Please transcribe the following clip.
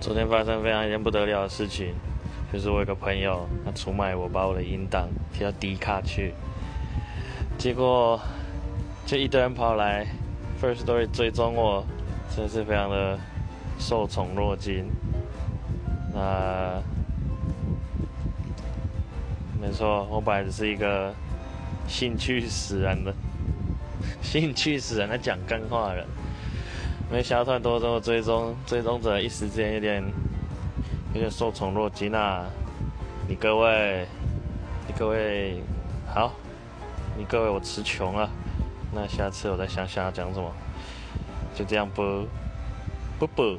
昨天发生非常一件不得了的事情，就是我有个朋友，他出卖我，把我的音档贴到 D 卡去，结果就一堆人跑来 First Story 追踪我，真是非常的受宠若惊。那没错，我本来只是一个兴趣使然的、兴趣使然的讲干话人。没想到突然多这么追踪，追踪者一时之间有点有点受宠若惊啊！你各位，你各位好，你各位我词穷了，那下次我再想想要讲什么，就这样不不不。